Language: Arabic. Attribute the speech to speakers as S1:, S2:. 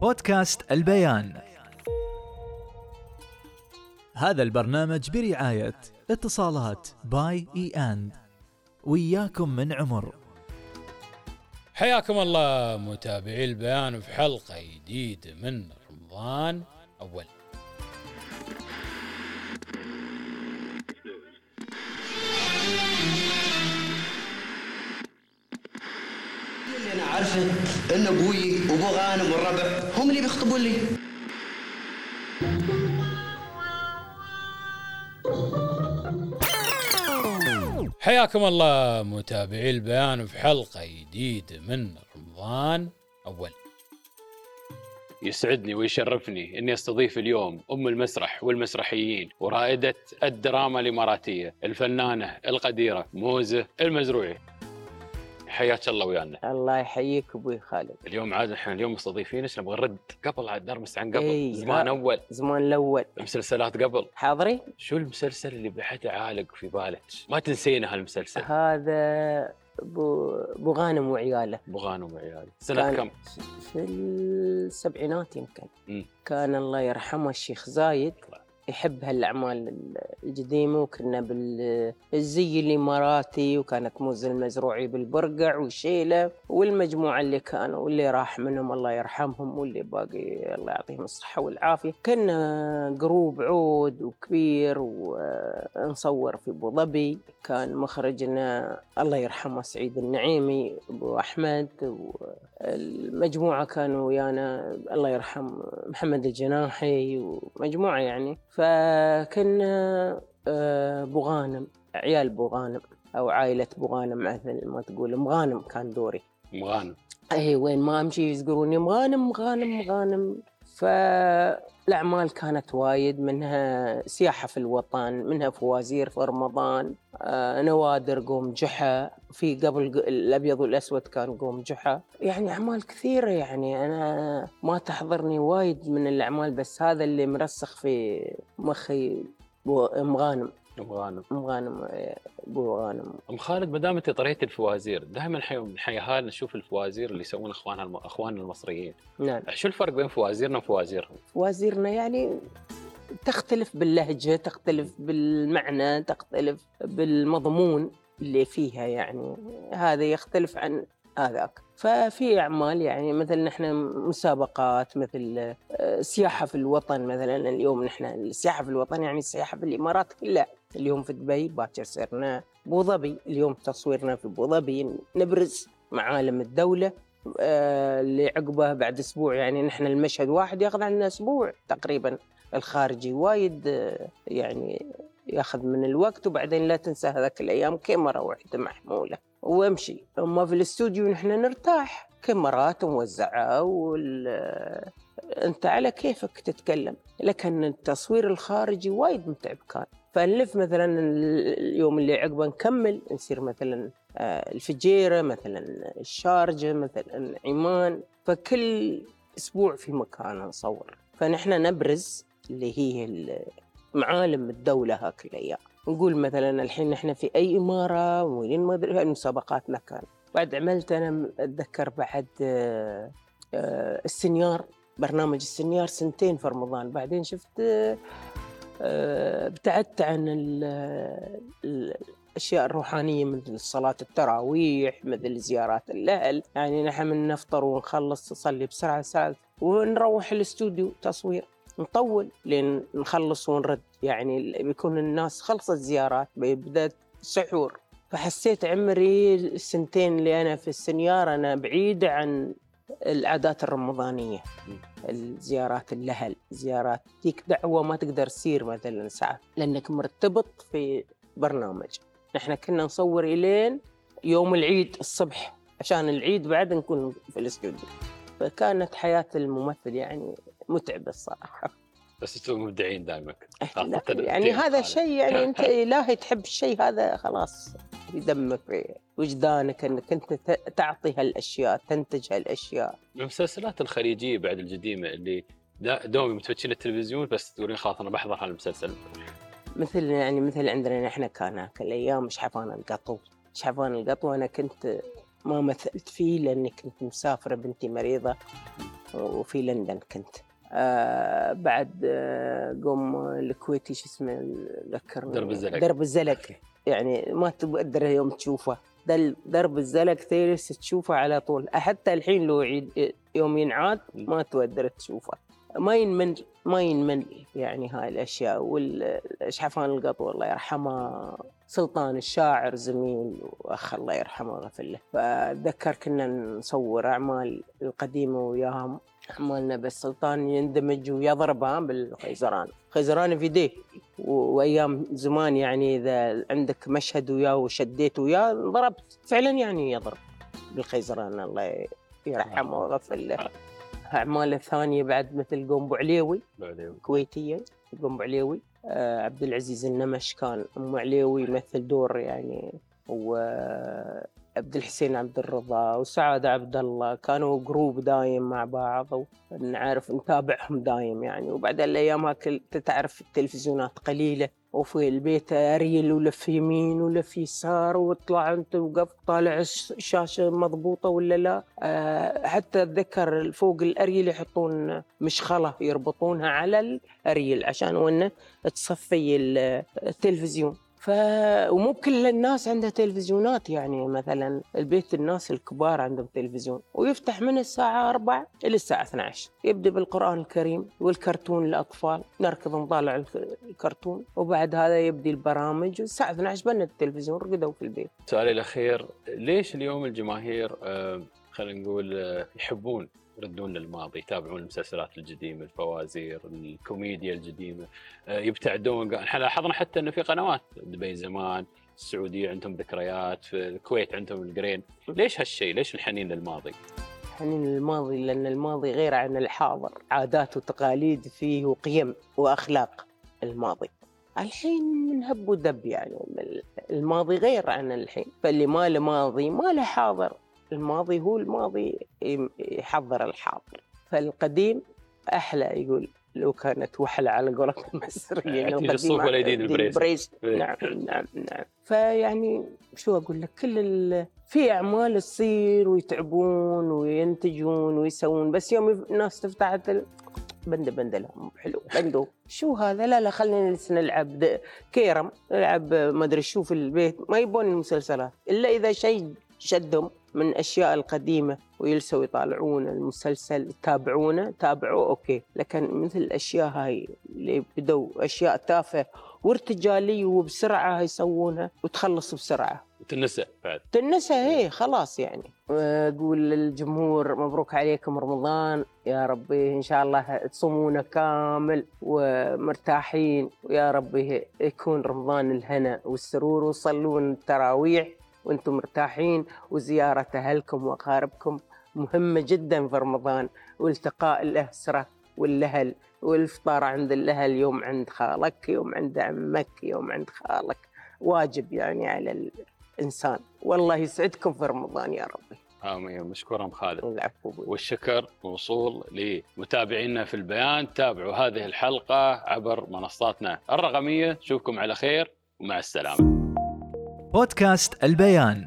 S1: بودكاست البيان.
S2: هذا البرنامج برعاية اتصالات by e and. وياكم من عمر.
S3: حياكم الله متابعي البيان في حلقة جديدة من رمضان أول.
S4: اللي أنا عارفه ان أبوي وابو غانم والربع هم اللي بيخطبون لي.
S3: حياكم الله متابعي البيان في حلقة جديدة من رمضان أول. يسعدني ويشرفني إني أستضيف اليوم أم المسرح والمسرحيين ورائدة الدراما الإماراتية الفنانة القديرة موزة المزروعي. حياك الله ويانا.
S5: الله يحييك أبوي خالد.
S3: اليوم عاد إحنا اليوم مستضيفين إيش نبغى نرد. قبل عاد نرمس عن قبل.
S5: إي،
S3: زمان
S5: ها.
S3: أول.
S5: زمان الأول.
S3: مسلسلات قبل.
S5: حاضري
S3: شو المسلسل اللي بعده عالق في بالك؟ ما تنسينا هالمسلسل.
S5: هذا ابو غانم وعياله.
S3: أبو غانم وعياله
S5: سنة
S3: كم؟
S5: في السبعينات يمكن.
S3: مم.
S5: كان الله يرحمه الشيخ زايد. يحب هالأعمال القديمة وكنا بالزي الاماراتي وكانت موزة المزروعي بالبرقع وشيلة والمجموعة اللي كانوا واللي راح منهم الله يرحمهم واللي باقي الله يعطيهم الصحة والعافية. كنا group عود وكبير ونصور في أبو ظبي. كان مخرجنا الله يرحمه سعيد النعيمي أبو أحمد والمجموعه كانوا ويانا الله يرحم محمد الجناحي ومجموعة يعني. فكنا آه، ابو غانم عيال ابو غانم أو عائلة ابو غانم مثل ما تقول. مغانم كان دوري.
S3: ام غانم
S5: اي وين ما أمشي يذكروني مغانم مغانم مغانم. فالاعمال كانت وايد منها سياحة في الوطن منها فوازير في رمضان آه نوادر قوم جحا. في قبل الأبيض والأسود كان قوم جحا. يعني أعمال كثيرة يعني أنا ما تحضرني وايد من الأعمال بس هذا اللي مرسخ في مخي بو- مغانم.
S3: ام غانم
S5: مغانم آه، ابو غانم
S3: ام خالد ما دام انت طريقة الفوازير دائما حي... من حيهان نشوف الفوازير اللي يسوون اخواننا الم... اخواننا المصريين.
S5: نعم.
S3: شو الفرق بين فوازيرنا وفوازيرهم؟
S5: وزيرنا يعني تختلف باللهجة تختلف بالمعنى تختلف بالمضمون اللي فيها يعني. هذا يختلف عن هذاك. ففي أعمال يعني مثل نحن مسابقات مثل آه، سياحة في الوطن مثلا. اليوم نحن السياحة في الوطن يعني السياحة في الإمارات كلها. اليوم في دبي باكر صرنا أبو ظبي اليوم تصويرنا في أبو ظبي نبرز معالم الدولة آه، اللي عقبه بعد أسبوع يعني نحن المشهد واحد ياخذ عنا أسبوع تقريبا. الخارجي وايد آه، يعني ياخذ من الوقت وبعدين لا تنسى هذاك الأيام كاميرا واحدة محمولة. وامشي. أما في الاستوديو نحن نرتاح. كاميرات موزعة وال آه، أنت على كيفك تتكلم. لكن التصوير الخارجي وايد متعب كان. فنلف مثلا اليوم اللي عقبه نكمل نصير مثلا آه، الفجيرة مثلا الشارجة مثلا عمان. فكل أسبوع في مكان نصور. فنحن نبرز اللي هي ال- معالم الدولة هاك الأيام. نقول مثلا الحين نحن في أي إمارة وين ما أدري مسابقاتنا كان. بعد عملت أنا أتذكر بعد آه، آه، السنيار برنامج السنيار سنتين في رمضان. بعدين شفت ابتعدت عن ال- ال- الأشياء الروحانية مثل صلاة التراويح مثل زيارات الأهل. يعني نحن من نفطر ونخلص نصلي بسرعة ساعة ونروح الاستوديو تصوير. نطول لين نخلص ونرد. يعني بيكون الناس خلصت زيارات بدات سحور. فحسيت عمري السنتين اللي أنا في السنيار أنا بعيده عن العادات الرمضانية الزيارات الأهل زيارات تيك دعوة ما تقدر تصير مثلا ساعة لأنك مرتبط في برنامج. نحن كنا نصور إلين يوم العيد الصبح عشان العيد بعد نكون في الاستوديو. فكانت حياة الممثل يعني متعبة الصراحة.
S3: بس أنتم مبدعين دائما.
S5: لا، يعني هذا شيء يعني إنت الهي تحب الشيء هذا خلاص. يدمك في وجدانك انك انت تعطي هالأشياء تنتج هالأشياء.
S3: المسلسلات الخليجية بعد القديمة اللي دوم متفتشين التلفزيون بس تقولين خلاص أنا بحضر هالمسلسل.
S5: مثل يعني مثل عندنا نحن كان هاك الأيام شحفان القطو؟ شحفان القطو؟ أنا كنت ما مثلت فيه لأني كنت مسافرة بنتي مريضة وفي لندن كنت. آه بعد آه قوم الكويتي شو اسمه ذكرني
S3: درب الزلق.
S5: درب الزلق. يعني ما تقدر يوم تشوفه. درب الزلق تجلس تشوفه على طول. حتى الحين لو يعيد يوم ينعاد ما تقدر تشوفه. ما ينمل ما ينمل يعني هاي الأشياء. والشحفان القطو الله يرحمه. سلطان الشاعر زميل وأخ الله يرحمه ويغفر له. فأتذكر كنا نصور أعمال القديمة وياهم. اعمالنا بس سلطان يندمج ويضربها بالخيزران. خيزران في يديه و- وأيام زمان يعني إذا عندك مشهد وياه وشديت وياه ضربت. فعلا يعني يضرب بالخيزران الله يرحمه ويغفر له. أعماله الثانية بعد مثل قنبو عليوي.
S3: كويتية
S5: قوم بو عليوي آه عبد العزيز النمش كان ام عليوي يمثل دور يعني وعبد الحسين عبد الرضا وسعاد عبد الله كانوا group دايم مع بعض ونعرف نتابعهم دايم يعني. وبعد الأيام هاك تعرف التلفزيونات قليلة وفي البيت اريل ولف يمين ولف يسار واطلع أنت وقف طالع الش- الشاشة مضبوطة ولا لا. أه حتى أتذكر فوق الأريل يحطون مشخلة يربطونها على الأريل عشان وإنه تصفي ال- التلفزيون. ف ومو كل الناس عندها تلفزيونات يعني مثلا البيت الناس الكبار عندهم تلفزيون ويفتح من الساعة 4 إلى الساعة 12 يبدأ بالقرآن الكريم والكرتون للأطفال نركض نطالع الك- الكرتون وبعد هذا يبدي البرامج والساعة 12 بنا التلفزيون رقدوا في البيت.
S3: سؤالي الأخير ليش اليوم الجماهير آه، خلينا نقول آه، يحبون يردون للماضي يتابعون المسلسلات القديمة الفوازير الكوميديا القديمة آه، يبتعدون إحنا لاحظنا حتى إنه في قنوات دبي زمان السعودية عندهم ذكريات في الكويت عندهم القرين. ليش هالشيء؟ ليش الحنين للماضي؟
S5: حنين الماضي لأن الماضي غير عن الحاضر. عادات وتقاليد فيه وقيم وأخلاق الماضي. الحين من هب ودب يعني الماضي غير عن الحين. فاللي ما له ماضي ما له حاضر. الماضي هو الماضي يحضر الحاضر. فالقديم أحلى يقول لو كانت وحلة على قولة المصريين
S3: يأتي
S5: القديم
S3: للصوف ولا يدين. إيه.
S5: نعم نعم نعم. فيعني شو أقول لك كل ال... في أعمال تصير ويتعبون وينتجون ويسوون بس يوم الناس تفتح بند بند لهم. حلو. بندو شو هذا؟ لا لا خلينا نلعب كيرم نلعب ما أدري شو في البيت. ما يبون المسلسلات إلا إذا شيء شدهم. من الاشياء القديمة ويلسوا يطالعون المسلسل يتابعونه؟ تابعوه؟ أوكي. لكن مثل الأشياء هاي اللي بدوا أشياء تافهة وارتجالية وبسرعة يسوونها وتخلص بسرعة.
S3: وتنسى بعد.
S5: تنسى هي خلاص يعني. أقول للجمهور مبروك عليكم رمضان. يا ربي إن شاء الله تصومونه كامل ومرتاحين. ويا ربي يكون رمضان الهنا والسرور وتصلون التراويح. وأنتم مرتاحين وزيارة أهلكم وأقاربكم مهمة جدا في رمضان والتقاء الأسرة والأهل والفطار عند الأهل يوم عند خالك يوم عند عمك يوم عند خالك. واجب يعني على الإنسان. والله يسعدكم في رمضان يا ربي.
S3: آمين. مشكورا أم خالد.
S5: العفو.
S3: والشكر موصول لمتابعينا في البيان. تابعوا هذه الحلقة عبر منصاتنا الرقمية. نشوفكم على خير ومع السلامة.
S2: بودكاست البيان.